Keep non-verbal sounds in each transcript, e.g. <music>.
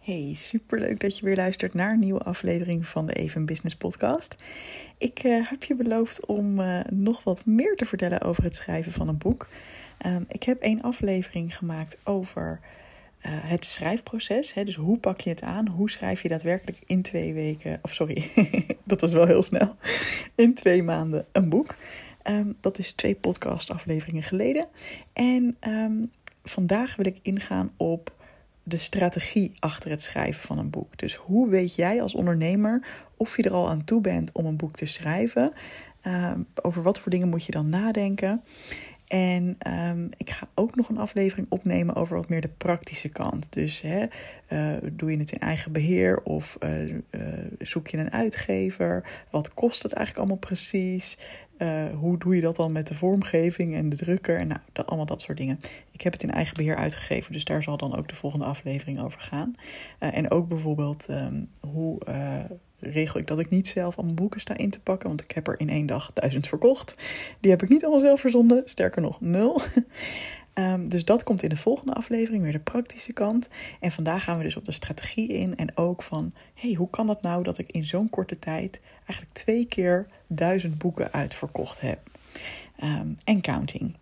Hey, superleuk dat je weer luistert naar een nieuwe aflevering van de Even Business Podcast. Ik eh, heb je beloofd om uh, nog wat meer te vertellen over het schrijven van een boek. Um, ik heb één aflevering gemaakt over uh, het schrijfproces. Hè? Dus hoe pak je het aan? Hoe schrijf je daadwerkelijk in twee weken, of sorry, <laughs> dat was wel heel snel, in twee maanden een boek. Um, dat is twee podcast afleveringen geleden. En um, vandaag wil ik ingaan op de strategie achter het schrijven van een boek. Dus hoe weet jij als ondernemer of je er al aan toe bent om een boek te schrijven? Uh, over wat voor dingen moet je dan nadenken? En um, ik ga ook nog een aflevering opnemen over wat meer de praktische kant. Dus hè, uh, doe je het in eigen beheer of uh, uh, zoek je een uitgever? Wat kost het eigenlijk allemaal precies? Hoe doe je dat dan met de vormgeving en de drukker? En nou, allemaal dat soort dingen. Ik heb het in eigen beheer uitgegeven, dus daar zal dan ook de volgende aflevering over gaan. en ook bijvoorbeeld um, hoe regel ik dat ik niet zelf allemaal boeken sta in te pakken. Want ik heb er in één dag duizend verkocht. Die heb ik niet allemaal zelf verzonden. Sterker nog, nul. <laughs> Um, dus dat komt in de volgende aflevering, weer de praktische kant. En vandaag gaan we dus op de strategie in. En ook van, hey, hoe kan dat nou dat ik in zo'n korte tijd eigenlijk twee keer duizend boeken uitverkocht heb? Um, en counting.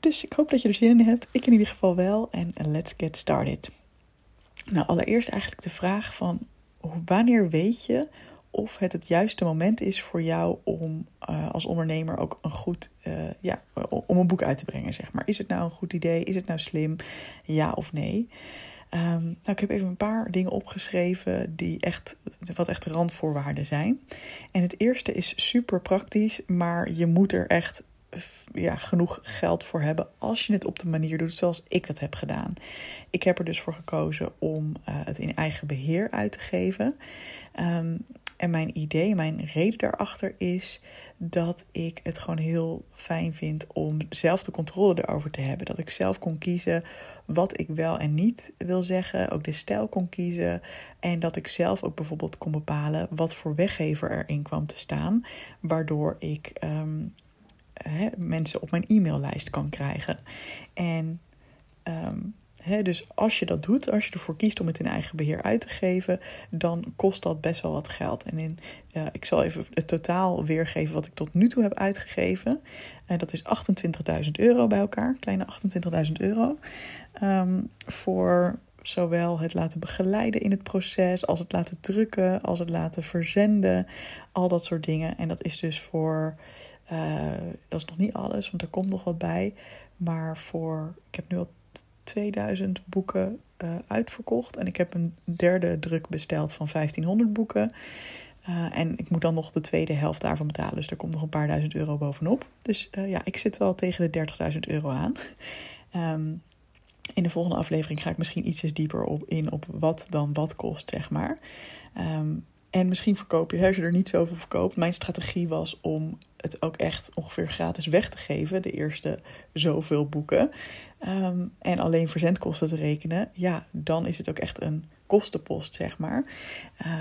Dus ik hoop dat je er zin in hebt. Ik in ieder geval wel. En let's get started. Nou, allereerst eigenlijk de vraag van wanneer weet je of het het juiste moment is voor jou om uh, als ondernemer ook een goed, uh, ja, om een boek uit te brengen, zeg maar. Is het nou een goed idee? Is het nou slim? Ja of nee? Um, nou, ik heb even een paar dingen opgeschreven die echt, wat echt randvoorwaarden zijn. En het eerste is super praktisch, maar je moet er echt ja, genoeg geld voor hebben als je het op de manier doet zoals ik dat heb gedaan. Ik heb er dus voor gekozen om uh, het in eigen beheer uit te geven. Um, en mijn idee, mijn reden daarachter is dat ik het gewoon heel fijn vind om zelf de controle erover te hebben. Dat ik zelf kon kiezen wat ik wel en niet wil zeggen, ook de stijl kon kiezen. En dat ik zelf ook bijvoorbeeld kon bepalen wat voor weggever erin kwam te staan, waardoor ik hè, mensen op mijn e-maillijst kan krijgen. En um, dus als je dat doet, als je ervoor kiest om het in eigen beheer uit te geven, dan kost dat best wel wat geld. En in, ik zal even het totaal weergeven wat ik tot nu toe heb uitgegeven. En dat is 28.000 euro bij elkaar, kleine 28.000 euro. Um, voor zowel het laten begeleiden in het proces, als het laten drukken, als het laten verzenden, al dat soort dingen. En dat is dus voor uh, dat is nog niet alles, want er komt nog wat bij. Maar voor, ik heb nu al 2000 boeken uh, uitverkocht. En ik heb een derde druk besteld van 1500 boeken. Uh, en ik moet dan nog de tweede helft daarvan betalen. Dus er komt nog een paar duizend euro bovenop. Dus ja, ik zit wel tegen de 30.000 euro aan. Um, <laughs> in de volgende aflevering ga ik misschien ietsjes dieper op in op wat dan wat kost, zeg maar. Um, en misschien verkoop je, als je er niet zoveel verkoopt. Mijn strategie was om het ook echt ongeveer gratis weg te geven, de eerste zoveel boeken. Um, en alleen verzendkosten te rekenen, ja, dan is het ook echt een kostenpost, zeg maar.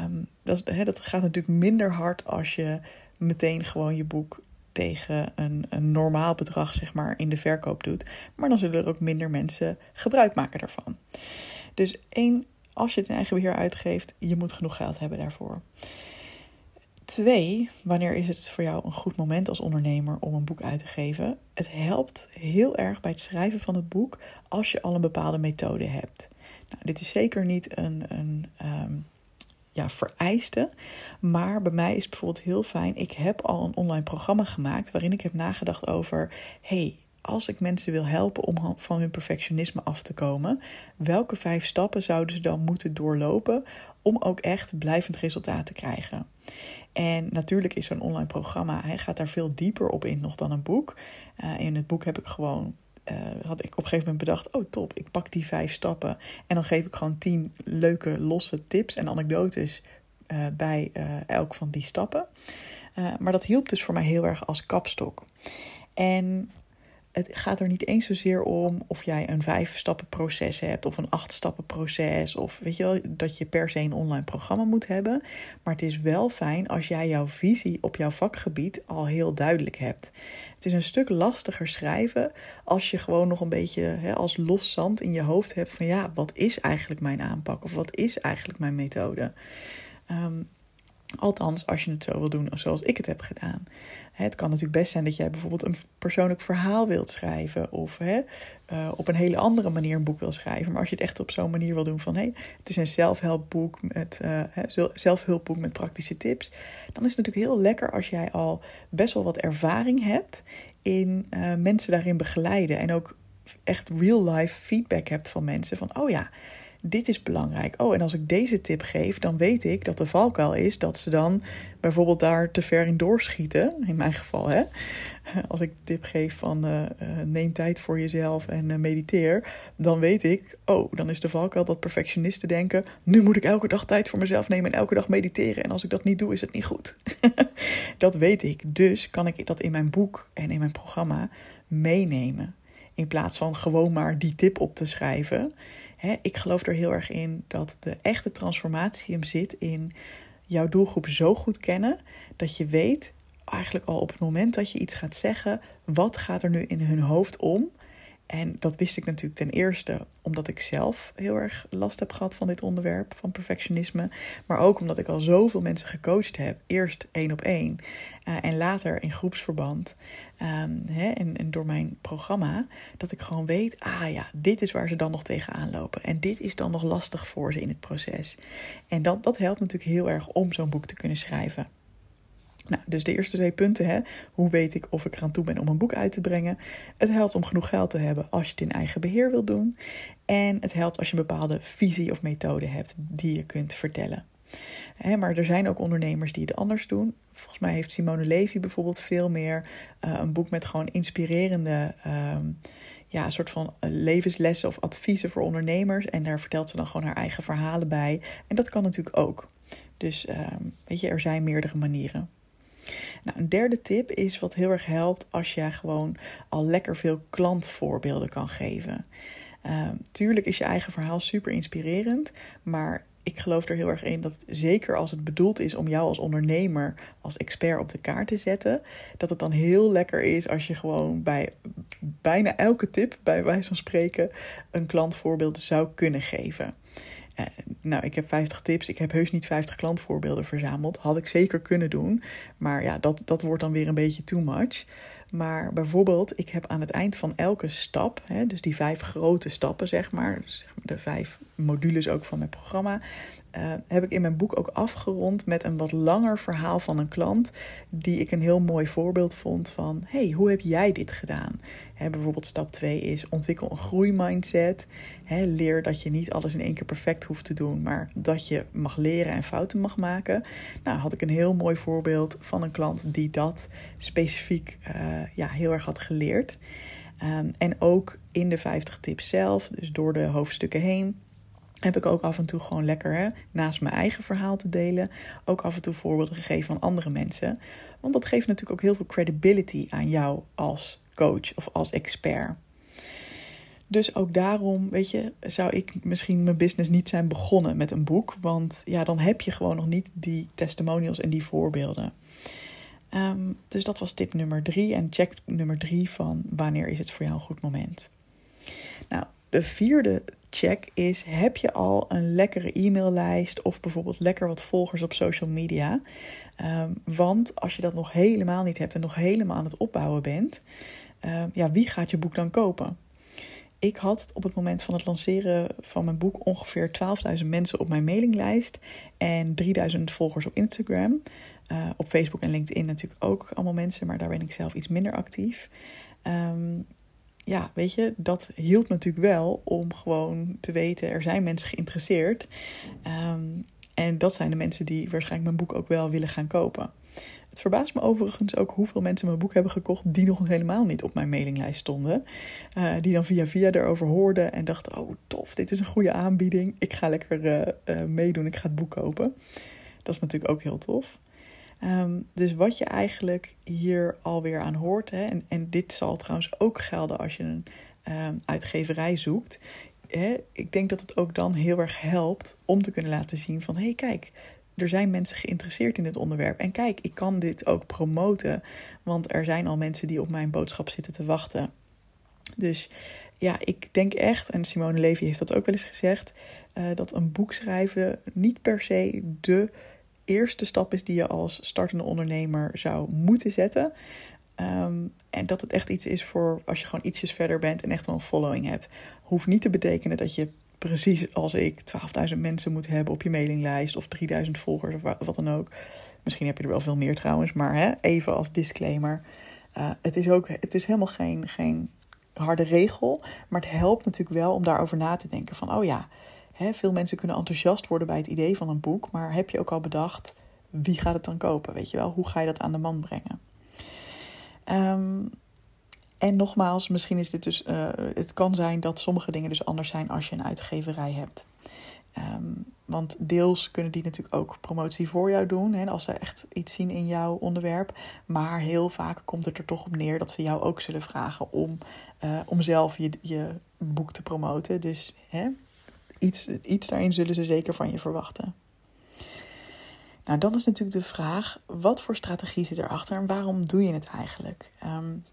Um, dat, dat gaat natuurlijk minder hard als je meteen gewoon je boek tegen een, een normaal bedrag, zeg maar, in de verkoop doet. Maar dan zullen er ook minder mensen gebruik maken daarvan. Dus één als je het in eigen beheer uitgeeft, je moet genoeg geld hebben daarvoor. Twee, wanneer is het voor jou een goed moment als ondernemer om een boek uit te geven? Het helpt heel erg bij het schrijven van het boek als je al een bepaalde methode hebt. Nou, dit is zeker niet een, een um, ja, vereiste, maar bij mij is het bijvoorbeeld heel fijn. Ik heb al een online programma gemaakt waarin ik heb nagedacht over: hey, als ik mensen wil helpen om van hun perfectionisme af te komen, welke vijf stappen zouden ze dan moeten doorlopen om ook echt blijvend resultaat te krijgen? En natuurlijk is zo'n online programma, hij gaat daar veel dieper op in nog dan een boek. Uh, in het boek heb ik gewoon, uh, had ik op een gegeven moment bedacht, oh top, ik pak die vijf stappen en dan geef ik gewoon tien leuke losse tips en anekdotes uh, bij elk van die stappen. maar dat hielp dus voor mij heel erg als kapstok. En het gaat er niet eens zozeer om of jij een vijf stappen proces hebt of een acht stappen proces of weet je wel dat je per se een online programma moet hebben. Maar het is wel fijn als jij jouw visie op jouw vakgebied al heel duidelijk hebt. Het is een stuk lastiger schrijven als je gewoon nog een beetje hè, als los zand in je hoofd hebt van ja, wat is eigenlijk mijn aanpak of wat is eigenlijk mijn methode. Um, Althans, als je het zo wil doen zoals ik het heb gedaan. Het kan natuurlijk best zijn dat jij bijvoorbeeld een persoonlijk verhaal wilt schrijven. Of hè, uh, op een hele andere manier een boek wil schrijven. Maar als je het echt op zo'n manier wil doen van... hé, het is een zelfhelpboek met, uh, zelfhulpboek met praktische tips. Dan is het natuurlijk heel lekker als jij al best wel wat ervaring hebt... in uh, mensen daarin begeleiden. En ook echt real-life feedback hebt van mensen. Van, oh ja dit is belangrijk. Oh, en als ik deze tip geef, dan weet ik dat de valkuil is dat ze dan bijvoorbeeld daar te ver in doorschieten. In mijn geval, hè. Als ik tip geef van uh, neem tijd voor jezelf en uh, mediteer, dan weet ik, oh, dan is de valkuil dat perfectionisten denken, nu moet ik elke dag tijd voor mezelf nemen en elke dag mediteren. En als ik dat niet doe, is het niet goed. <laughs> dat weet ik. Dus kan ik dat in mijn boek en in mijn programma meenemen. In plaats van gewoon maar die tip op te schrijven ik geloof er heel erg in dat de echte transformatie hem zit in jouw doelgroep zo goed kennen dat je weet, eigenlijk al op het moment dat je iets gaat zeggen, wat gaat er nu in hun hoofd om en dat wist ik natuurlijk ten eerste omdat ik zelf heel erg last heb gehad van dit onderwerp, van perfectionisme. Maar ook omdat ik al zoveel mensen gecoacht heb. Eerst één op één uh, en later in groepsverband. Um, hè, en, en, door mijn programma. Dat ik gewoon weet, ah ja, dit is waar ze dan nog tegenaan lopen. En dit is dan nog lastig voor ze in het proces. En dat, dat helpt natuurlijk heel erg om zo'n boek te kunnen schrijven. Nou, dus de eerste twee punten. Hè. Hoe weet ik of ik eraan toe ben om een boek uit te brengen? Het helpt om genoeg geld te hebben als je het in eigen beheer wilt doen. En het helpt als je een bepaalde visie of methode hebt die je kunt vertellen. maar er zijn ook ondernemers die het anders doen. Volgens mij heeft Simone Levy bijvoorbeeld veel meer uh, een boek met gewoon inspirerende. Uh, ja, een soort van levenslessen of adviezen voor ondernemers. En daar vertelt ze dan gewoon haar eigen verhalen bij. En dat kan natuurlijk ook. Dus uh, weet je, er zijn meerdere manieren. Nou, een derde tip is wat heel erg helpt als je gewoon al lekker veel klantvoorbeelden kan geven. Uh, tuurlijk is je eigen verhaal super inspirerend, maar ik geloof er heel erg in dat zeker als het bedoeld is om jou als ondernemer, als expert op de kaart te zetten, dat het dan heel lekker is als je gewoon bij bijna elke tip, bij wijze van spreken, een klantvoorbeeld zou kunnen geven. Uh, nou, ik heb 50 tips. Ik heb heus niet 50 klantvoorbeelden verzameld. Had ik zeker kunnen doen. Maar ja, dat, dat wordt dan weer een beetje too much. Maar bijvoorbeeld, ik heb aan het eind van elke stap, hè, dus die vijf grote stappen, zeg maar, de vijf modules ook van mijn programma, uh, heb ik in mijn boek ook afgerond met een wat langer verhaal van een klant, die ik een heel mooi voorbeeld vond van, hey, hoe heb jij dit gedaan? Hè, bijvoorbeeld stap 2 is ontwikkel een groeimindset. Hè, leer dat je niet alles in één keer perfect hoeft te doen, maar dat je mag leren en fouten mag maken. Nou, had ik een heel mooi voorbeeld van een klant die dat specifiek uh, ja, heel erg had geleerd. Um, en ook in de 50 tips zelf, dus door de hoofdstukken heen, heb ik ook af en toe gewoon lekker, naast mijn eigen verhaal te delen, ook af en toe voorbeelden gegeven van andere mensen. Want dat geeft natuurlijk ook heel veel credibility aan jou als coach of als expert. Dus ook daarom, weet je, zou ik misschien mijn business niet zijn begonnen met een boek. Want ja, dan heb je gewoon nog niet die testimonials en die voorbeelden. Um, dus dat was tip nummer drie. En check nummer drie van wanneer is het voor jou een goed moment. Nou, de vierde check is: heb je al een lekkere e-maillijst of bijvoorbeeld lekker wat volgers op social media? Um, want als je dat nog helemaal niet hebt en nog helemaal aan het opbouwen bent, uh, ja, wie gaat je boek dan kopen? Ik had op het moment van het lanceren van mijn boek ongeveer 12.000 mensen op mijn mailinglijst en 3.000 volgers op Instagram. Uh, op Facebook en LinkedIn natuurlijk ook allemaal mensen, maar daar ben ik zelf iets minder actief. Um, ja, weet je, dat hielp natuurlijk wel om gewoon te weten, er zijn mensen geïnteresseerd. Um, en dat zijn de mensen die waarschijnlijk mijn boek ook wel willen gaan kopen. Het verbaast me overigens ook hoeveel mensen mijn boek hebben gekocht die nog helemaal niet op mijn mailinglijst stonden. Uh, die dan via via erover hoorden en dachten: Oh, tof, dit is een goede aanbieding. Ik ga lekker uh, uh, meedoen, ik ga het boek kopen. Dat is natuurlijk ook heel tof. Ehm, dus wat je eigenlijk hier alweer aan hoort, hè, en, en dit zal trouwens ook gelden als je een um, uitgeverij zoekt. Hè, ik denk dat het ook dan heel erg helpt om te kunnen laten zien van hé hey, kijk, er zijn mensen geïnteresseerd in dit onderwerp. En kijk, ik kan dit ook promoten, want er zijn al mensen die op mijn boodschap zitten te wachten. Dus ja, ik denk echt, en Simone Levy heeft dat ook wel eens gezegd, uh, dat een boek schrijven niet per se de eerste stap is die je als startende ondernemer zou moeten zetten. Um, en dat het echt iets is voor als je gewoon ietsjes verder bent en echt wel een following hebt. Hoeft niet te betekenen dat je precies als ik 12.000 mensen moet hebben op je mailinglijst of 3.000 volgers of wat dan ook. Misschien heb je er wel veel meer trouwens, maar hè, even als disclaimer. Uh, het is ook, het is helemaal geen, geen harde regel, maar het helpt natuurlijk wel om daarover na te denken van, oh ja, veel mensen kunnen enthousiast worden bij het idee van een boek, maar heb je ook al bedacht wie gaat het dan kopen, weet je wel? Hoe ga je dat aan de man brengen? Um, en nogmaals, misschien is dit dus. Uh, het kan zijn dat sommige dingen dus anders zijn als je een uitgeverij hebt. Um, want deels kunnen die natuurlijk ook promotie voor jou doen. Hè, als ze echt iets zien in jouw onderwerp. Maar heel vaak komt het er toch op neer dat ze jou ook zullen vragen om, uh, om zelf je, je boek te promoten. Dus hè, iets, iets daarin zullen ze zeker van je verwachten. Nou, dan is natuurlijk de vraag: wat voor strategie zit erachter en waarom doe je het eigenlijk? Um,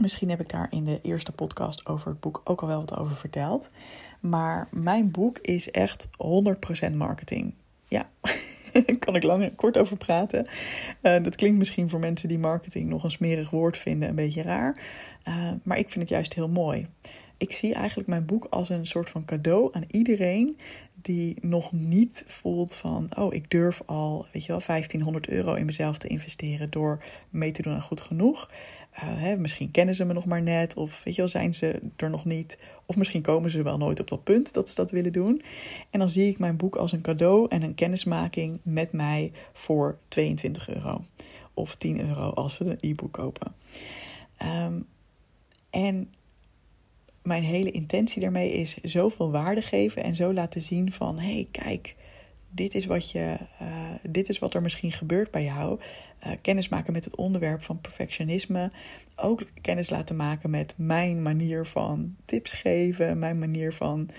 Misschien heb ik daar in de eerste podcast over het boek ook al wel wat over verteld. Maar mijn boek is echt 100% marketing. Ja, daar <laughs> kan ik lang en kort over praten. Uh, dat klinkt misschien voor mensen die marketing nog een smerig woord vinden een beetje raar. Uh, maar ik vind het juist heel mooi. Ik zie eigenlijk mijn boek als een soort van cadeau aan iedereen die nog niet voelt van, oh, ik durf al, weet je wel, 1500 euro in mezelf te investeren door mee te doen aan goed genoeg. Uh, hè, misschien kennen ze me nog maar net, of weet je wel, zijn ze er nog niet. Of misschien komen ze wel nooit op dat punt dat ze dat willen doen. En dan zie ik mijn boek als een cadeau en een kennismaking met mij voor 22 euro. Of 10 euro als ze een e-book kopen. Um, en mijn hele intentie daarmee is zoveel waarde geven en zo laten zien van hé, hey, kijk, dit is wat je, uh, dit is wat er misschien gebeurt bij jou. Uh, kennis maken met het onderwerp van perfectionisme. Ook kennis laten maken met mijn manier van tips geven, mijn manier van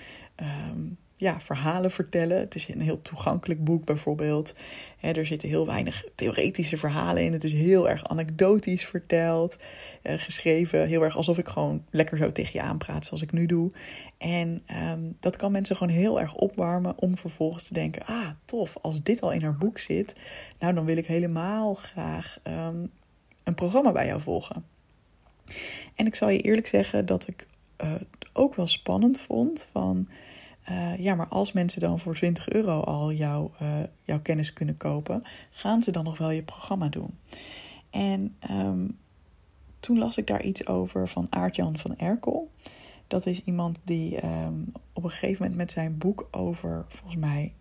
um, ja, verhalen vertellen. Het is een heel toegankelijk boek bijvoorbeeld. er zitten heel weinig theoretische verhalen in. Het is heel erg anekdotisch verteld. Uh, geschreven heel erg alsof ik gewoon lekker zo tegen je aanpraat zoals ik nu doe. En um, dat kan mensen gewoon heel erg opwarmen om vervolgens te denken... ah, tof, als dit al in haar boek zit... nou, dan wil ik helemaal graag um, een programma bij jou volgen. En ik zal je eerlijk zeggen dat ik uh, ook wel spannend vond van... Uh, ja, maar als mensen dan voor 20 euro al jouw, uh, jouw kennis kunnen kopen, gaan ze dan nog wel je programma doen? En um, toen las ik daar iets over van Aart-Jan van Erkel. Dat is iemand die um, op een gegeven moment met zijn boek over, volgens mij,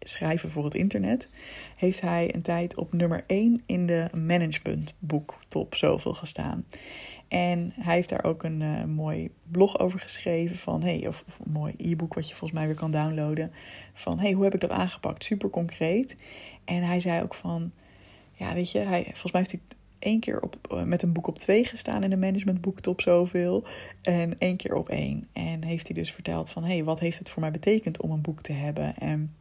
schrijven voor het internet, heeft hij een tijd op nummer 1 in de managementboek top zoveel gestaan. En hij heeft daar ook een uh, mooi blog over geschreven van hey, of, of een mooi e-book wat je volgens mij weer kan downloaden. Van hey, hoe heb ik dat aangepakt? Super concreet. En hij zei ook van, ja, weet je, hij, volgens mij heeft hij één keer op, eh, met een boek op twee gestaan in de managementboek top zoveel. En één keer op één. En heeft hij dus verteld van, hey, wat heeft het voor mij betekend om een boek te hebben? En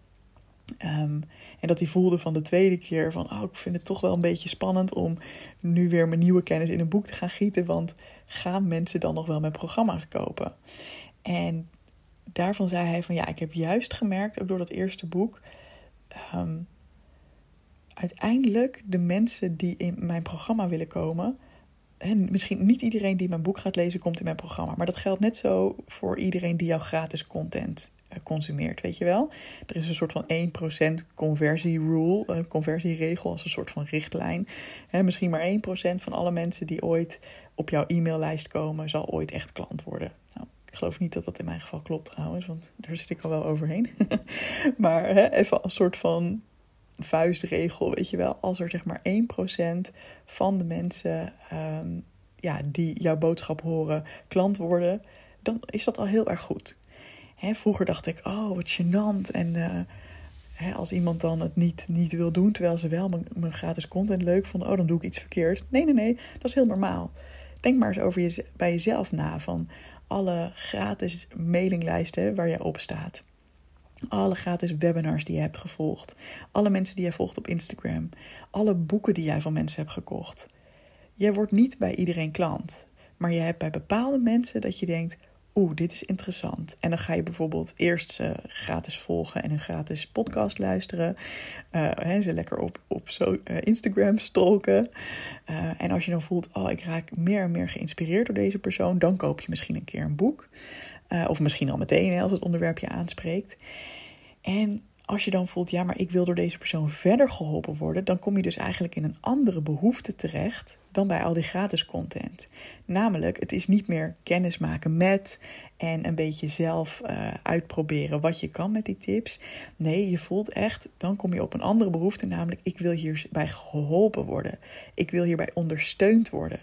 Um, en dat hij voelde van de tweede keer van, oh, ik vind het toch wel een beetje spannend om nu weer mijn nieuwe kennis in een boek te gaan gieten, want gaan mensen dan nog wel mijn programma's kopen? En daarvan zei hij van, ja, ik heb juist gemerkt, ook door dat eerste boek, um, uiteindelijk de mensen die in mijn programma willen komen, en misschien niet iedereen die mijn boek gaat lezen komt in mijn programma, maar dat geldt net zo voor iedereen die jouw gratis content consumeert, weet je wel. Er is een soort van 1% conversie rule, conversieregel als een soort van richtlijn. Misschien maar 1% van alle mensen die ooit op jouw e-maillijst komen, zal ooit echt klant worden. Nou, ik geloof niet dat dat in mijn geval klopt trouwens, want daar zit ik al wel overheen. <laughs> maar he, even een soort van vuistregel, weet je wel. Als er zeg maar 1% van de mensen um, ja, die jouw boodschap horen klant worden, dan is dat al heel erg goed. Hè, vroeger dacht ik, oh wat gênant. En uh, hè, als iemand dan het niet, niet wil doen, terwijl ze wel mijn, gratis content leuk vonden, oh, dan doe ik iets verkeerd. Nee, nee, nee, dat is heel normaal. Denk maar eens over je, bij jezelf na van alle gratis mailinglijsten waar je op staat. Alle gratis webinars die je hebt gevolgd. Alle mensen die jij volgt op Instagram. Alle boeken die jij van mensen hebt gekocht. Jij wordt niet bij iedereen klant. Maar je hebt bij bepaalde mensen dat je denkt: oeh, dit is interessant. En dan ga je bijvoorbeeld eerst ze gratis volgen en een gratis podcast luisteren. Uh, ze lekker op, op zo, uh, Instagram stalken. Uh, en als je dan voelt, oh, ik raak meer en meer geïnspireerd door deze persoon, dan koop je misschien een keer een boek. of misschien al meteen hè, als het onderwerp je aanspreekt. En als je dan voelt, ja, maar ik wil door deze persoon verder geholpen worden, dan kom je dus eigenlijk in een andere behoefte terecht dan bij al die gratis content. Namelijk, het is niet meer kennis maken met en een beetje zelf uh, uitproberen wat je kan met die tips. Nee, je voelt echt, dan kom je op een andere behoefte, namelijk ik wil hierbij geholpen worden. Ik wil hierbij ondersteund worden.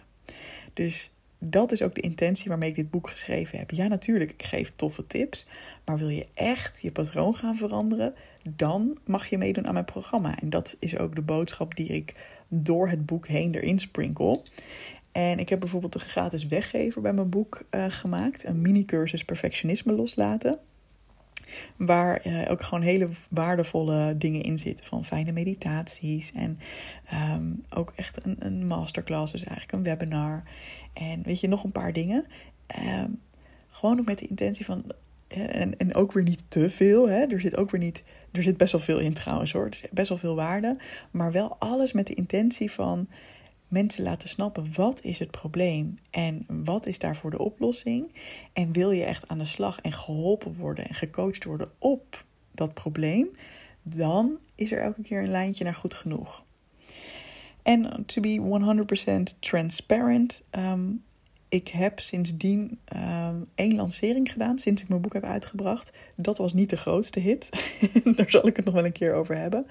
Dus dat is ook de intentie waarmee ik dit boek geschreven heb. Ja, natuurlijk, ik geef toffe tips. Maar wil je echt je patroon gaan veranderen, dan mag je meedoen aan mijn programma. En dat is ook de boodschap die ik door het boek heen erin sprinkel. En ik heb bijvoorbeeld een gratis weggever bij mijn boek uh, gemaakt. Een mini-cursus perfectionisme loslaten. Waar uh, ook gewoon hele waardevolle dingen in zitten. Van fijne meditaties. En um, ook echt een, een masterclass. Dus eigenlijk een webinar. En weet je, nog een paar dingen. Um, gewoon ook met de intentie van. En, en ook weer niet te veel. Hè? Er zit ook weer niet. Er zit best wel veel in trouwens hoor. Best wel veel waarde. Maar wel alles met de intentie van mensen laten snappen wat is het probleem en wat is daarvoor de oplossing. En wil je echt aan de slag en geholpen worden en gecoacht worden op dat probleem, dan is er elke keer een lijntje naar goed genoeg. En to be 100% transparent, um, ik heb sindsdien um, één lancering gedaan sinds ik mijn boek heb uitgebracht. Dat was niet de grootste hit. <laughs> Daar zal ik het nog wel een keer over hebben.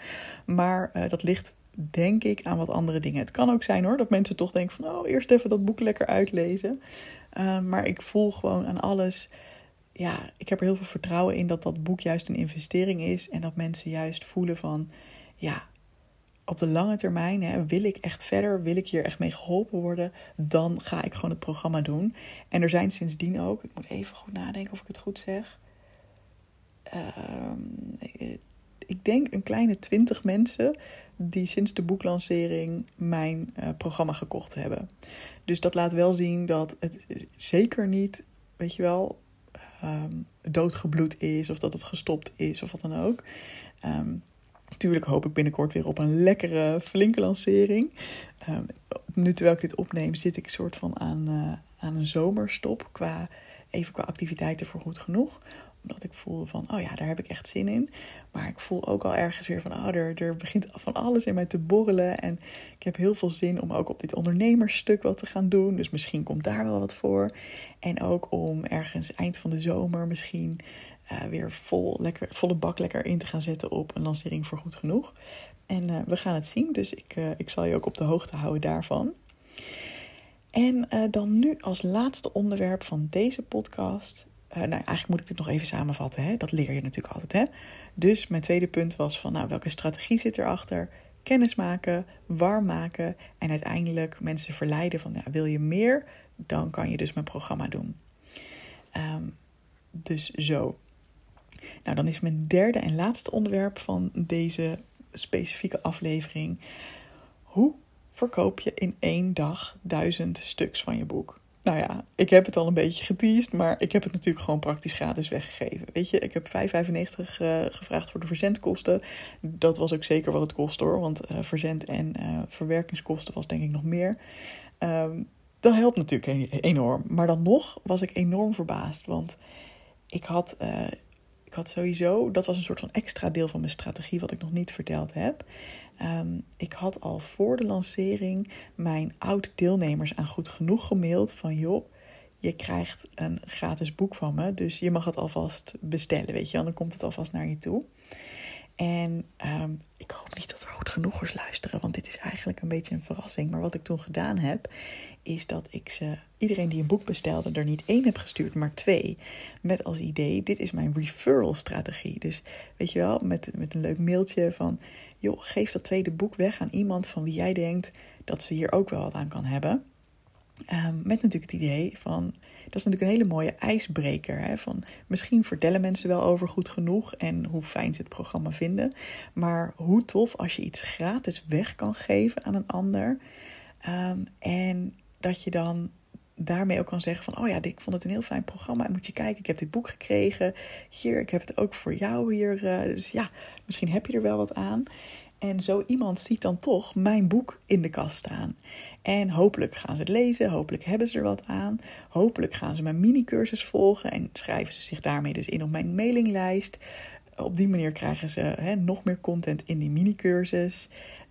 Maar uh, dat ligt denk ik aan wat andere dingen. Het kan ook zijn hoor, dat mensen toch denken van... oh, eerst even dat boek lekker uitlezen. Uh, maar ik voel gewoon aan alles... ja, ik heb er heel veel vertrouwen in dat dat boek juist een investering is... en dat mensen juist voelen van... ja, op de lange termijn, hè, wil ik echt verder, wil ik hier echt mee geholpen worden, dan ga ik gewoon het programma doen. En er zijn sindsdien ook, ik moet even goed nadenken of ik het goed zeg. Uh, ik denk een kleine twintig mensen die sinds de boeklancering mijn uh, programma gekocht hebben. Dus dat laat wel zien dat het zeker niet, weet je wel, um, doodgebloed is of dat het gestopt is of wat dan ook. Um, Natuurlijk hoop ik binnenkort weer op een lekkere, flinke lancering. Um, nu terwijl ik dit opneem, zit ik soort van aan, uh, aan een zomerstop. Qua, even qua activiteiten voor goed genoeg. Omdat ik voelde van, oh ja, daar heb ik echt zin in. Maar ik voel ook al ergens weer van, oh, er, er begint van alles in mij te borrelen. En ik heb heel veel zin om ook op dit ondernemersstuk wat te gaan doen. Dus misschien komt daar wel wat voor. En ook om ergens eind van de zomer misschien uh, weer vol, lekker, volle bak lekker in te gaan zetten op een lancering voor goed genoeg. En uh, we gaan het zien, dus ik, uh, ik zal je ook op de hoogte houden daarvan. En dan nu als laatste onderwerp van deze podcast. nou, eigenlijk moet ik dit nog even samenvatten. Hè? Dat leer je natuurlijk altijd. Hè? Dus mijn tweede punt was van, nou, welke strategie zit erachter? Kennis maken, warm maken en uiteindelijk mensen verleiden van, ja, wil je meer? Dan kan je dus mijn programma doen. Um, dus zo. Nou, dan is mijn derde en laatste onderwerp van deze specifieke aflevering. Hoe verkoop je in één dag duizend stuks van je boek? Nou ja, ik heb het al een beetje geteased, maar ik heb het natuurlijk gewoon praktisch gratis weggegeven. Weet je, ik heb 5,95 uh, gevraagd voor de verzendkosten. Dat was ook zeker wat het kost hoor, want uh, verzend en uh, verwerkingskosten was denk ik nog meer. Um, dat helpt natuurlijk enorm. Maar dan nog was ik enorm verbaasd, want ik had ik had sowieso, dat was een soort van extra deel van mijn strategie wat ik nog niet verteld heb. Um, ik had al voor de lancering mijn oud-deelnemers aan Goed Genoeg gemaild van joh, je krijgt een gratis boek van me, dus je mag het alvast bestellen, weet je, dan komt het alvast naar je toe. En ehm, ik hoop niet dat er goed genoegers luisteren, want dit is eigenlijk een beetje een verrassing. Maar wat ik toen gedaan heb, is dat ik ze, iedereen die een boek bestelde, er niet één heb gestuurd, maar twee. Met als idee, dit is mijn referral strategie. Dus weet je wel, met, met een leuk mailtje van, joh, geef dat tweede boek weg aan iemand van wie jij denkt dat ze hier ook wel wat aan kan hebben. Um, met natuurlijk het idee van, dat is natuurlijk een hele mooie ijsbreker. Hè? Van, misschien vertellen mensen wel over goed genoeg en hoe fijn ze het programma vinden. Maar hoe tof als je iets gratis weg kan geven aan een ander. Um, en dat je dan daarmee ook kan zeggen van, oh ja, ik vond het een heel fijn programma. Moet je kijken, ik heb dit boek gekregen. Hier, ik heb het ook voor jou hier. Uh, dus ja, misschien heb je er wel wat aan. En zo iemand ziet dan toch mijn boek in de kast staan. En hopelijk gaan ze het lezen, hopelijk hebben ze er wat aan. Hopelijk gaan ze mijn mini-cursus volgen en schrijven ze zich daarmee dus in op mijn mailinglijst. Op die manier krijgen ze nog meer content in die mini-cursus.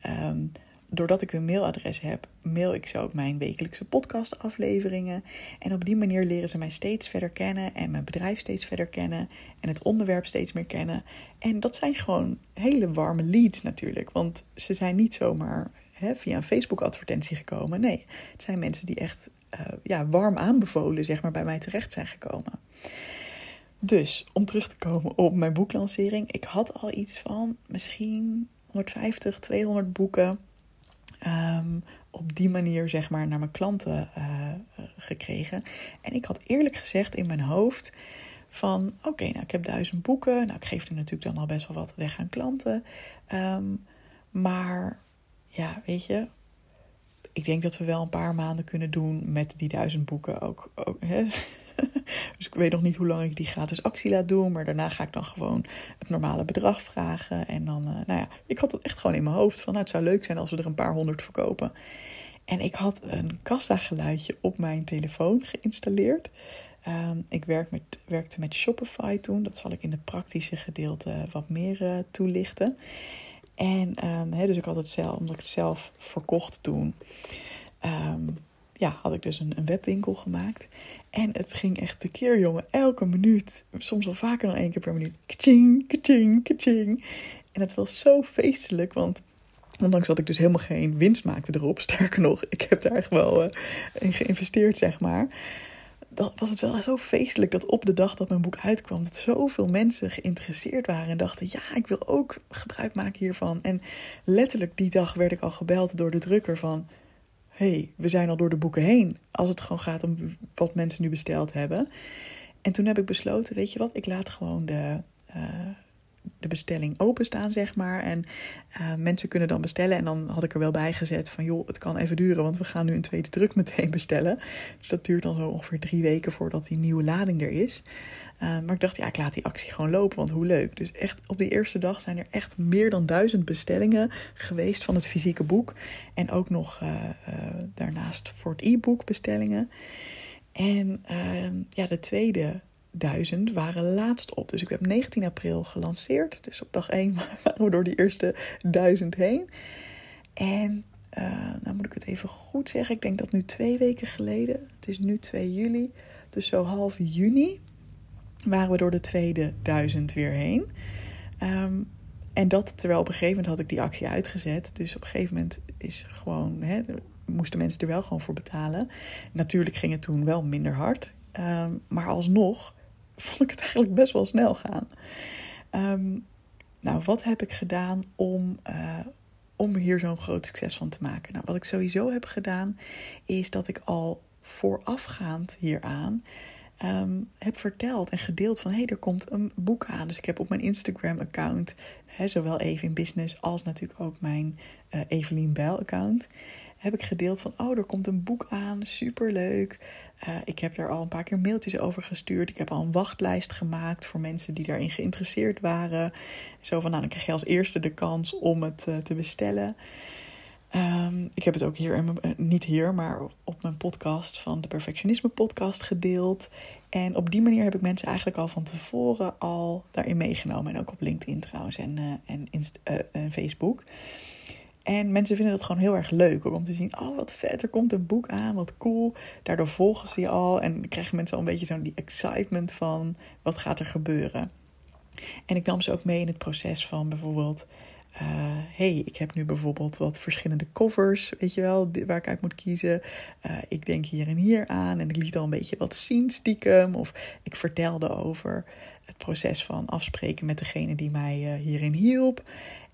Um, doordat ik een mailadres heb, mail ik ze ook mijn wekelijkse podcastafleveringen. En op die manier leren ze mij steeds verder kennen en mijn bedrijf steeds verder kennen en het onderwerp steeds meer kennen. En dat zijn gewoon hele warme leads natuurlijk, want ze zijn niet zomaar hè, via een Facebook-advertentie gekomen. Nee, het zijn mensen die echt uh, ja, warm aanbevolen zeg maar, bij mij terecht zijn gekomen. Dus om terug te komen op mijn boeklancering, ik had al iets van misschien 150, 200 boeken um, op die manier zeg maar naar mijn klanten uh, gekregen. En ik had eerlijk gezegd in mijn hoofd van oké, nou ik heb duizend boeken. Nou, ik geef er natuurlijk dan al best wel wat weg aan klanten. Um, maar ja, weet je, ik denk dat we wel een paar maanden kunnen doen met die duizend boeken ook. ook hè? <laughs> dus ik weet nog niet hoe lang ik die gratis actie laat doen. Maar daarna ga ik dan gewoon het normale bedrag vragen. En dan, uh, nou ja, ik had het echt gewoon in mijn hoofd van, nou, het zou leuk zijn als we er een paar honderd verkopen. En ik had een kassa-geluidje op mijn telefoon geïnstalleerd. Um, ik werk met, werkte met Shopify toen. Dat zal ik in de praktische gedeelte wat meer uh, toelichten. En he, dus ik had het zelf, omdat ik het zelf verkocht toen. Um, ja, had ik dus een, een, webwinkel gemaakt. En het ging echt de keer, jongen. Elke minuut, soms wel vaker dan één keer per minuut. Kaching, kaching, kaching. En het was zo feestelijk, want ondanks dat ik dus helemaal geen winst maakte erop, <laughs> sterker nog, ik heb daar echt wel uh, in geïnvesteerd, zeg maar. Dan was het wel zo feestelijk dat op de dag dat mijn boek uitkwam, dat zoveel mensen geïnteresseerd waren en dachten: ja, ik wil ook gebruik maken hiervan. En letterlijk die dag werd ik al gebeld door de drukker van hey, we zijn al door de boeken heen. Als het gewoon gaat om wat mensen nu besteld hebben. En toen heb ik besloten, weet je wat, ik laat gewoon de, uh, de bestelling openstaan, zeg maar. En uh, mensen kunnen dan bestellen. En dan had ik er wel bij gezet van, joh, het kan even duren, want we gaan nu een tweede druk meteen <laughs> bestellen. Dus dat duurt dan zo ongeveer drie weken voordat die nieuwe lading er is. Uh, maar ik dacht, ja, ik laat die actie gewoon lopen, want hoe leuk. Dus echt op die eerste dag zijn er echt meer dan duizend bestellingen geweest van het fysieke boek. En ook nog uh, daarnaast voor het e-book bestellingen. En ehm, ja, de tweede duizend waren laatst op. Dus ik heb 19 april gelanceerd. Dus op dag 1 <laughs> waren we door die eerste duizend heen. En uh, nou moet ik het even goed zeggen. Ik denk dat nu twee weken geleden. Het is nu 2 juli. Dus zo half juni waren we door de tweede duizend weer heen. Um, en dat terwijl op een gegeven moment had ik die actie uitgezet. Dus op een gegeven moment is gewoon, hè, moesten mensen er wel gewoon voor betalen. Natuurlijk ging het toen wel minder hard. Um, maar alsnog <laughs> vond ik het eigenlijk best wel snel gaan. Um, nou, wat heb ik gedaan om, uh, om hier zo'n groot succes van te maken? Nou, wat ik sowieso heb gedaan, is dat ik al voorafgaand hieraan um, heb verteld en gedeeld van hé, hey, er komt een boek aan. Dus ik heb op mijn Instagram-account, zowel even in business als natuurlijk ook mijn uh, Evelien Bijl-account, heb ik gedeeld van oh, er komt een boek aan, superleuk. Uh, ik heb daar al een paar keer mailtjes over gestuurd. Ik heb al een wachtlijst gemaakt voor mensen die daarin geïnteresseerd waren. Zo van, nou, dan krijg je als eerste de kans om het uh, te bestellen. Um, ik heb het ook hier, in uh, niet hier, maar op mijn podcast van de Perfectionisme podcast gedeeld. En op die manier heb ik mensen eigenlijk al van tevoren al daarin meegenomen. En ook op LinkedIn trouwens en, en, en Facebook. En mensen vinden dat gewoon heel erg leuk om te zien. Oh, wat vet, er komt een boek aan, wat cool. Daardoor volgen ze je al en krijgen mensen al een beetje zo'n die excitement van wat gaat er gebeuren. En ik nam ze ook mee in het proces van bijvoorbeeld uh, hey, ik heb nu bijvoorbeeld wat verschillende covers, weet je wel, waar ik uit moet kiezen. Uh, ik denk hier en hier aan en ik liet al een beetje wat zien stiekem. Of ik vertelde over het proces van afspreken met degene die mij uh, hierin hielp.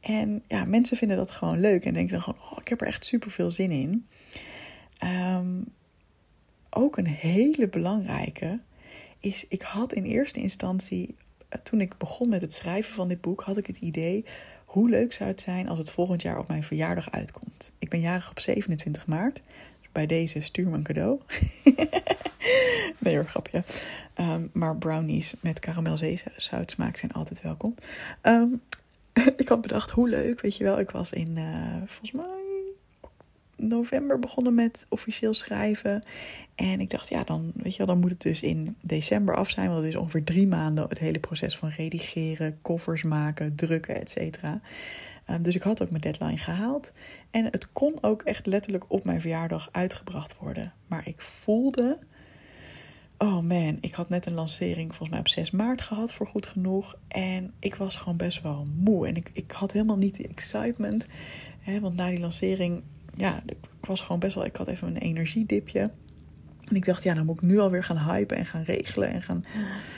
En ja, mensen vinden dat gewoon leuk en denken dan gewoon, oh, ik heb er echt super veel zin in. Um, ook een hele belangrijke is, ik had in eerste instantie, toen ik begon met het schrijven van dit boek, had ik het idee hoe leuk zou het zijn als het volgend jaar op mijn verjaardag uitkomt? Ik ben jarig op 27 maart. Dus bij deze stuur me een cadeau. <laughs> nee hoor, grapje. Um, maar brownies met karamelzoutsmaak zijn altijd welkom. Um, <laughs> ik had bedacht, hoe leuk, weet je wel. Ik was in, uh, volgens mij, november begonnen met officieel schrijven. En ik dacht, ja, dan, weet je wel, dan moet het dus in december af zijn. Want het is ongeveer drie maanden het hele proces van redigeren, koffers maken, drukken, et cetera. Um, dus ik had ook mijn deadline gehaald. En het kon ook echt letterlijk op mijn verjaardag uitgebracht worden. Maar ik voelde. Oh man, ik had net een lancering volgens mij op 6 maart gehad voor goed genoeg. En ik was gewoon best wel moe. En ik, ik had helemaal niet die excitement. Hè, want na die lancering ja, ik was gewoon best wel, ik had even een energiedipje. En ik dacht, ja, dan moet ik nu alweer gaan hypen en gaan regelen. En gaan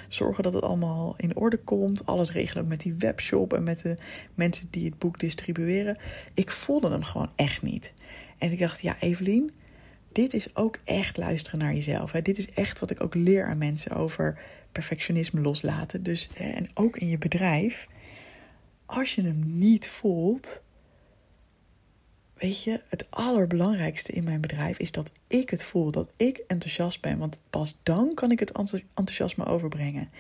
zorgen dat het allemaal in orde komt. Alles regelen met die webshop en met de mensen die het boek distribueren. Ik voelde hem gewoon echt niet. En ik dacht, ja, Evelien, dit is ook echt luisteren naar jezelf. Hè. Dit is echt wat ik ook leer aan mensen over perfectionisme loslaten. Dus, en ook in je bedrijf. Als je hem niet voelt, weet je, het allerbelangrijkste in mijn bedrijf is dat ik het voel, dat ik enthousiast ben. Want pas dan kan ik het enthousiasme overbrengen.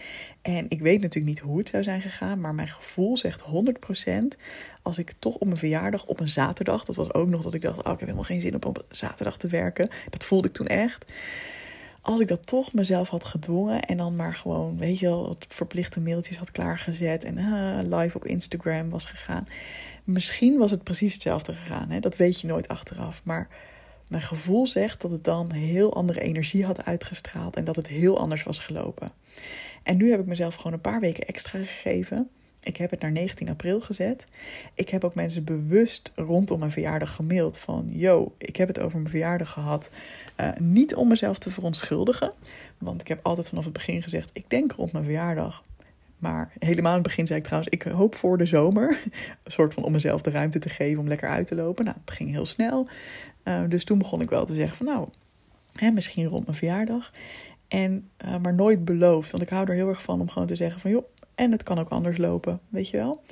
En ik weet natuurlijk niet hoe het zou zijn gegaan, maar mijn gevoel zegt 100% als ik toch op mijn verjaardag op een zaterdag, dat was ook nog dat ik dacht, oh, ik heb helemaal geen zin om op zaterdag te werken. Dat voelde ik toen echt. Als ik dat toch mezelf had gedwongen en dan maar gewoon, weet je wel, het verplichte mailtjes had klaargezet en uh, live op Instagram was gegaan Misschien was het precies hetzelfde gegaan. Hè? Dat weet je nooit achteraf. Maar mijn gevoel zegt dat het dan heel andere energie had uitgestraald en dat het heel anders was gelopen. En nu heb ik mezelf gewoon een paar weken extra gegeven. Ik heb het naar 19 april gezet. Ik heb ook mensen bewust rondom mijn verjaardag gemaild van... Yo, ik heb het over mijn verjaardag gehad. Uh, niet om mezelf te verontschuldigen. Want ik heb altijd vanaf het begin gezegd... ik denk rond mijn verjaardag. Maar helemaal in het begin zei ik trouwens, ik hoop voor de zomer. <laughs> Een soort van om mezelf de ruimte te geven om lekker uit te lopen. Nou, het ging heel snel. Uh, dus toen begon ik wel te zeggen van nou, hè, misschien rond mijn verjaardag. En, uh, maar nooit beloofd. Want ik hou er heel erg van om gewoon te zeggen van joh, en het kan ook anders lopen, weet je wel.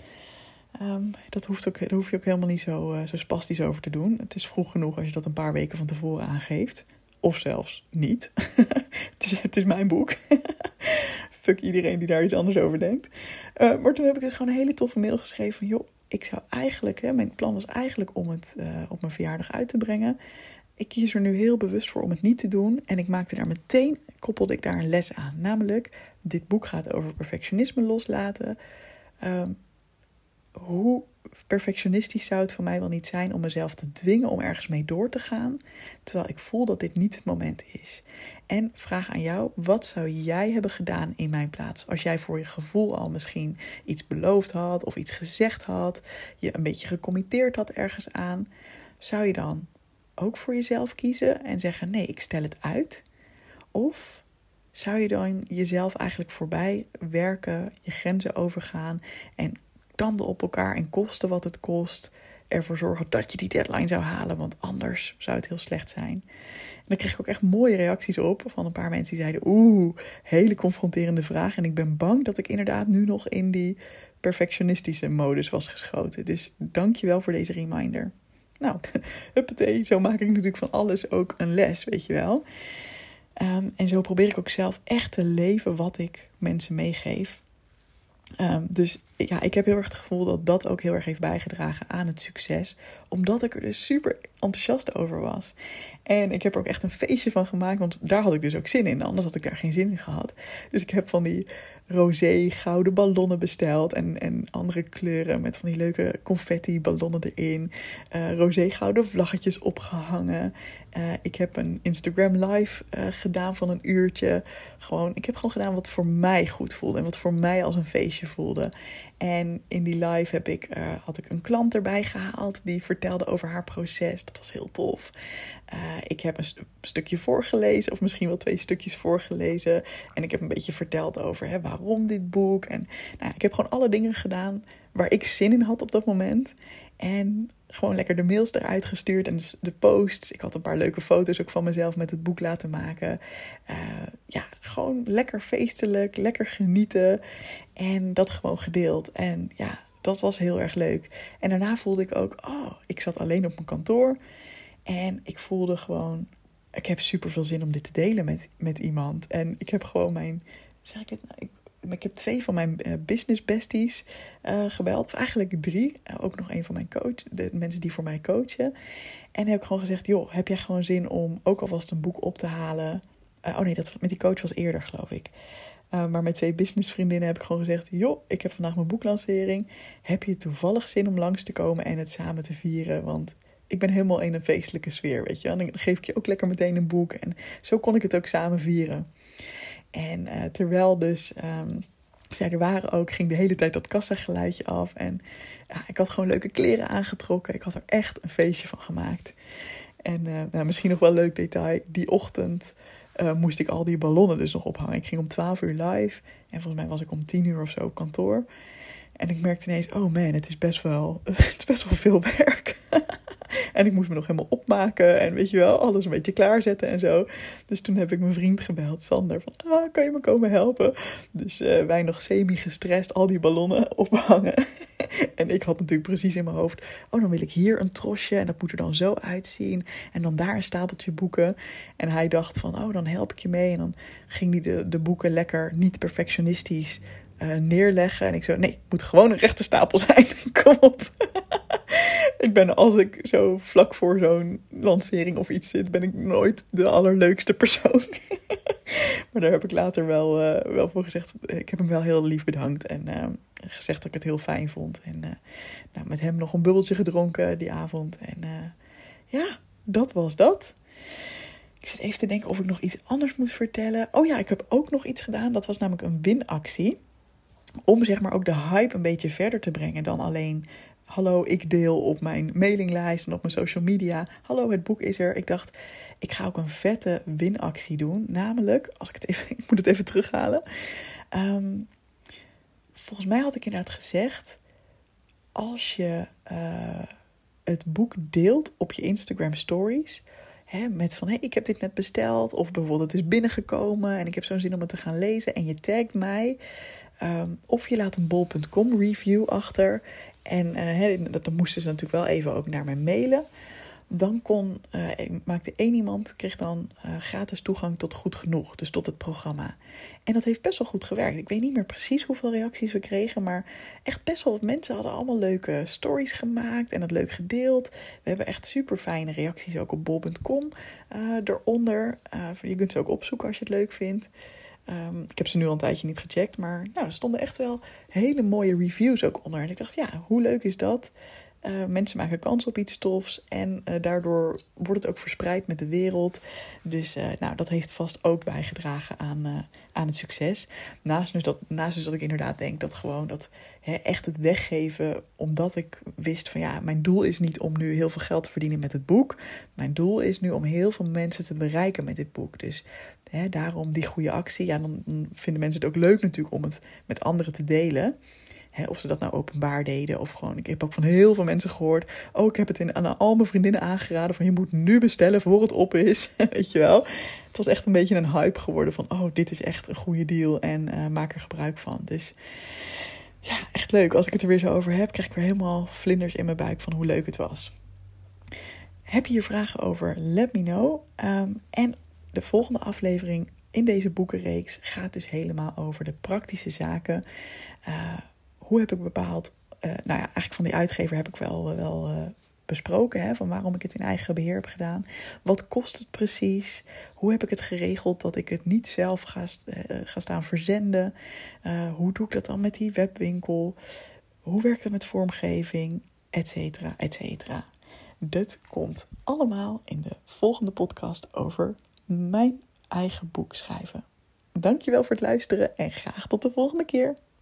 Um, dat, hoeft ook, daar hoef je ook helemaal niet zo, uh, zo spastisch over te doen. Het is vroeg genoeg als je dat een paar weken van tevoren aangeeft. Of zelfs niet. <laughs> het, is, het is mijn boek. Fuck iedereen die daar iets anders over denkt. Uh, maar toen heb ik dus gewoon een hele toffe mail geschreven van... joh, ik zou eigenlijk... Hè, mijn plan was eigenlijk om het uh, op mijn verjaardag uit te brengen. Ik kies er nu heel bewust voor om het niet te doen. En ik maakte daar meteen, koppelde ik daar een les aan. Namelijk, dit boek gaat over perfectionisme loslaten. Um, hoe perfectionistisch zou het voor mij wel niet zijn om mezelf te dwingen om ergens mee door te gaan, terwijl ik voel dat dit niet het moment is. En vraag aan jou, wat zou jij hebben gedaan in mijn plaats? Als jij voor je gevoel al misschien iets beloofd had of iets gezegd had, je een beetje gecommitteerd had ergens aan, zou je dan ook voor jezelf kiezen en zeggen: nee, ik stel het uit? Of zou je dan jezelf eigenlijk voorbij werken, je grenzen overgaan en tanden op elkaar en kosten wat het kost, ervoor zorgen dat je die deadline zou halen, want anders zou het heel slecht zijn. En daar kreeg ik ook echt mooie reacties op van een paar mensen die zeiden: Oeh, hele confronterende vraag. En ik ben bang dat ik inderdaad nu nog in die perfectionistische modus was geschoten. Dus dank je wel voor deze reminder. Nou, <laughs> huppatee, zo maak ik natuurlijk van alles ook een les, weet je wel. Um, en zo probeer ik ook zelf echt te leven wat ik mensen meegeef. Um, dus ja, ik heb heel erg het gevoel dat dat ook heel erg heeft bijgedragen aan het succes. Omdat ik er dus super enthousiast over was. En ik heb er ook echt een feestje van gemaakt, want daar had ik dus ook zin in. Anders had ik daar geen zin in gehad. Dus ik heb van die roze gouden ballonnen besteld. En, en andere kleuren met van die leuke confetti ballonnen erin. Uh, roze gouden vlaggetjes opgehangen. Uh, ik heb een Instagram live uh, gedaan van een uurtje. Gewoon, ik heb gewoon gedaan wat voor mij goed voelde. En wat voor mij als een feestje voelde. En in die live heb ik, uh, had ik een klant erbij gehaald die vertelde over haar proces. Dat was heel tof. Ik heb een st stukje voorgelezen, of misschien wel twee stukjes voorgelezen. En ik heb een beetje verteld over hè, waarom dit boek. En nou, ik heb gewoon alle dingen gedaan waar ik zin in had op dat moment. En gewoon lekker de mails eruit gestuurd en de posts. Ik had een paar leuke foto's ook van mezelf met het boek laten maken. Uh, ja, gewoon lekker feestelijk, lekker genieten. En dat gewoon gedeeld. En ja, dat was heel erg leuk. En daarna voelde ik ook, oh, ik zat alleen op mijn kantoor. En ik voelde gewoon, ik heb super veel zin om dit te delen met, met iemand. En ik heb gewoon mijn, zeg ik het nou, ik heb twee van mijn uh, business besties uh, gebeld. Of eigenlijk drie. Uh, ook nog een van mijn coach, de mensen die voor mij coachen. En heb ik gewoon gezegd, joh, heb jij gewoon zin om ook alvast een boek op te halen? oh nee, dat met die coach was eerder, geloof ik. maar met twee businessvriendinnen heb ik gewoon gezegd: Joh, ik heb vandaag mijn boeklancering. Heb je toevallig zin om langs te komen en het samen te vieren? Want ik ben helemaal in een feestelijke sfeer, weet je. En dan geef ik je ook lekker meteen een boek. En zo kon ik het ook samen vieren. En uh, terwijl dus um, zij er waren ook, ging de hele tijd dat kassageluidje af. En ik had gewoon leuke kleren aangetrokken. Ik had er echt een feestje van gemaakt. En uh, nou, misschien nog wel een leuk detail. Die ochtend uh, moest ik al die ballonnen dus nog ophangen. Ik ging om 12 uur live. En volgens mij was ik om 10 uur of zo op kantoor. En ik merkte ineens, oh man, het is best wel, <laughs> het is best wel veel werk. <laughs> En ik moest me nog helemaal opmaken en weet je wel, alles een beetje klaarzetten en zo. Dus toen heb ik mijn vriend gebeld, Sander, van ah, kan je me komen helpen? Dus uh, wij nog semi-gestrest al die ballonnen <laughs> ophangen. en ik had natuurlijk precies in mijn hoofd, oh dan wil ik hier een trosje en dat moet er dan zo uitzien. En dan daar een stapeltje boeken. En hij dacht van, oh dan help ik je mee. En dan ging hij de, de boeken lekker niet perfectionistisch uh, neerleggen. En ik zo, nee, het moet gewoon een rechte stapel zijn. <laughs> Kom op <laughs> ik ben als ik zo vlak voor zo'n lancering of iets zit, ben ik nooit de allerleukste persoon. <laughs> maar daar heb ik later wel, uh, wel voor gezegd. Ik heb hem wel heel lief bedankt en uh, gezegd dat ik het heel fijn vond. En nou, met hem nog een bubbeltje gedronken die avond. En ja, dat was dat. Ik zit even te denken of ik nog iets anders moet vertellen. Oh ja, ik heb ook nog iets gedaan. Dat was namelijk een winactie. Om zeg maar ook de hype een beetje verder te brengen dan alleen hallo, ik deel op mijn mailinglijst en op mijn social media. Hallo, het boek is er. Ik dacht, ik ga ook een vette winactie doen. Namelijk, als ik het even, <laughs> ik moet het even terughalen. Um, volgens mij had ik inderdaad gezegd, als je uh, het boek deelt op je Instagram stories, hè, met van hé, hey, ik heb dit net besteld, of bijvoorbeeld het is binnengekomen en ik heb zo'n zin om het te gaan lezen en je tagt mij. Um, of je laat een bol.com review achter en uh, dat, moesten ze natuurlijk wel even ook naar mij mailen. Dan kon, uh, maakte één iemand, kreeg dan uh, gratis toegang tot goed genoeg, dus tot het programma. En dat heeft best wel goed gewerkt. Ik weet niet meer precies hoeveel reacties we kregen, maar echt best wel wat mensen hadden allemaal leuke stories gemaakt en het leuk gedeeld. We hebben echt super fijne reacties ook op bol.com eronder. je kunt ze ook opzoeken als je het leuk vindt. Um, ik heb ze nu al een tijdje niet gecheckt, maar nou, er stonden echt wel hele mooie reviews ook onder. En ik dacht, ja, hoe leuk is dat? Uh, mensen maken kans op iets tofs en uh, daardoor wordt het ook verspreid met de wereld. Dus uh, nou, dat heeft vast ook bijgedragen aan, aan het succes. Naast dus, dat, naast dus dat ik inderdaad denk dat gewoon dat hè, echt het weggeven, omdat ik wist van ja, mijn doel is niet om nu heel veel geld te verdienen met het boek. Mijn doel is nu om heel veel mensen te bereiken met dit boek. Dus daarom die goede actie. Ja, dan vinden mensen het ook leuk natuurlijk om het met anderen te delen of ze dat nou openbaar deden of gewoon. Ik heb ook van heel veel mensen gehoord. Oh, ik heb het in, aan al mijn vriendinnen aangeraden. Van je moet nu bestellen voor het op is. <laughs> Weet je wel. Het was echt een beetje een hype geworden van. Oh, dit is echt een goede deal. En uh, maak er gebruik van. Dus ja, echt leuk. Als ik het er weer zo over heb, krijg ik weer helemaal vlinders in mijn buik van hoe leuk het was. Heb je hier vragen over? Let me know. Um, en de volgende aflevering in deze boekenreeks gaat dus helemaal over de praktische zaken. Uh, hoe heb ik bepaald. Uh, nou ja, eigenlijk van die uitgever heb ik wel, wel uh, besproken. Hè, van waarom ik het in eigen beheer heb gedaan. Wat kost het precies? Hoe heb ik het geregeld dat ik het niet zelf ga, ga staan verzenden? Hoe doe ik dat dan met die webwinkel? Hoe werkt het met vormgeving? Etcetera, etcetera. Dit komt allemaal in de volgende podcast over mijn eigen boek schrijven. Dankjewel voor het luisteren en graag tot de volgende keer.